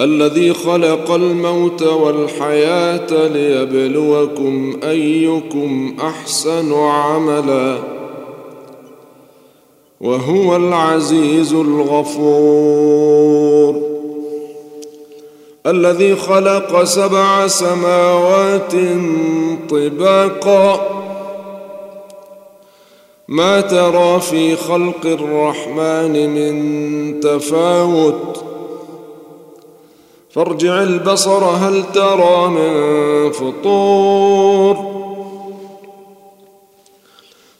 الذي خلق الموت والحياة ليبلوكم أيكم أحسن عملا وهو العزيز الغفور. الذي خلق سبع سماوات طباقا. ما ترى في خلق الرحمن من تفاوت. فارجع البصر هل ترى من فطور.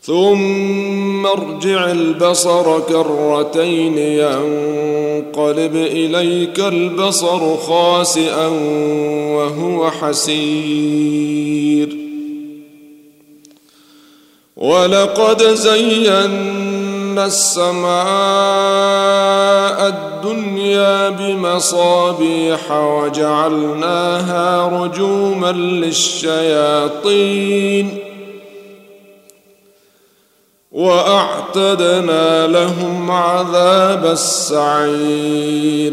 ثم ارجع البصر كرتين ينقلب إليك البصر خاسئا وهو حسير. ولقد زينا السماء الدنيا بمصابيح وجعلناها رجوما للشياطين وأعتدنا لهم عذاب السعير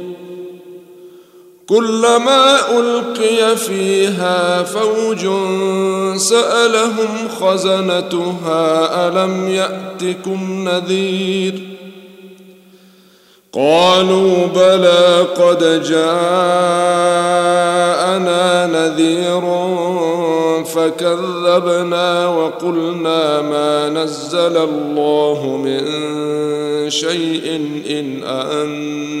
كلما ألقي فيها فوج سألهم خزنتها ألم يأتكم نذير؟ قالوا بلى قد جاءنا نذير فكذبنا وقلنا ما نزل الله من شيء إن أنتم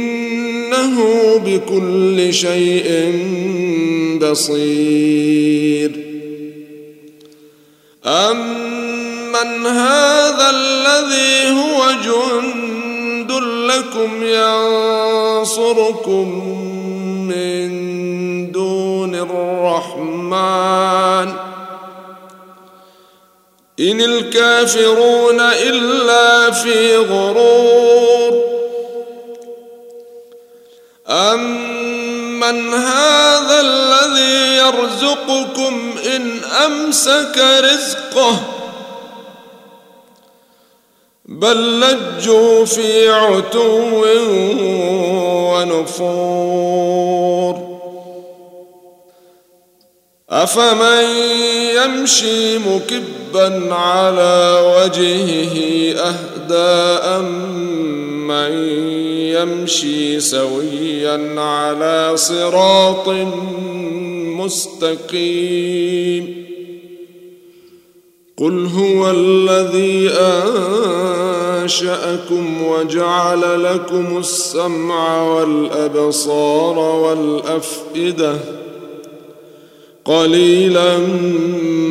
انه بكل شيء بصير. امن هذا الذي هو جند لكم ينصركم من دون الرحمن ان الكافرون الا في غرور امن هذا الذي يرزقكم ان امسك رزقه بل لجوا في عتو ونفور افمن يمشي مكبا على وجهه اهدى امن يمشي سويا على صراط مستقيم. قل هو الذي أنشأكم وجعل لكم السمع والأبصار والأفئدة قليلا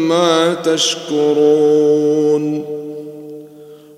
ما تشكرون.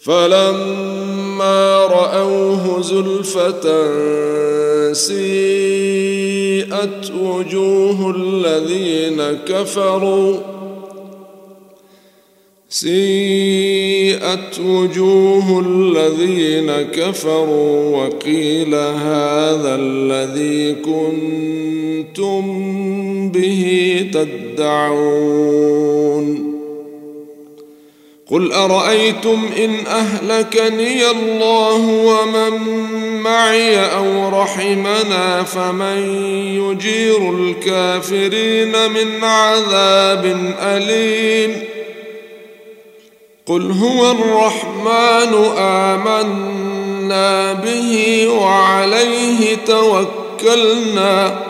فلما رأوه زلفة سيئت وجوه الذين كفروا. سيئت وجوه الذين كفروا وقيل هذا الذي كنتم به تدعون. قل ارايتم ان اهلكني الله ومن معي أو رحمنا فمن يجير الكافرين من عذاب اليم قل هو الرحمن امنا به وعليه توكلنا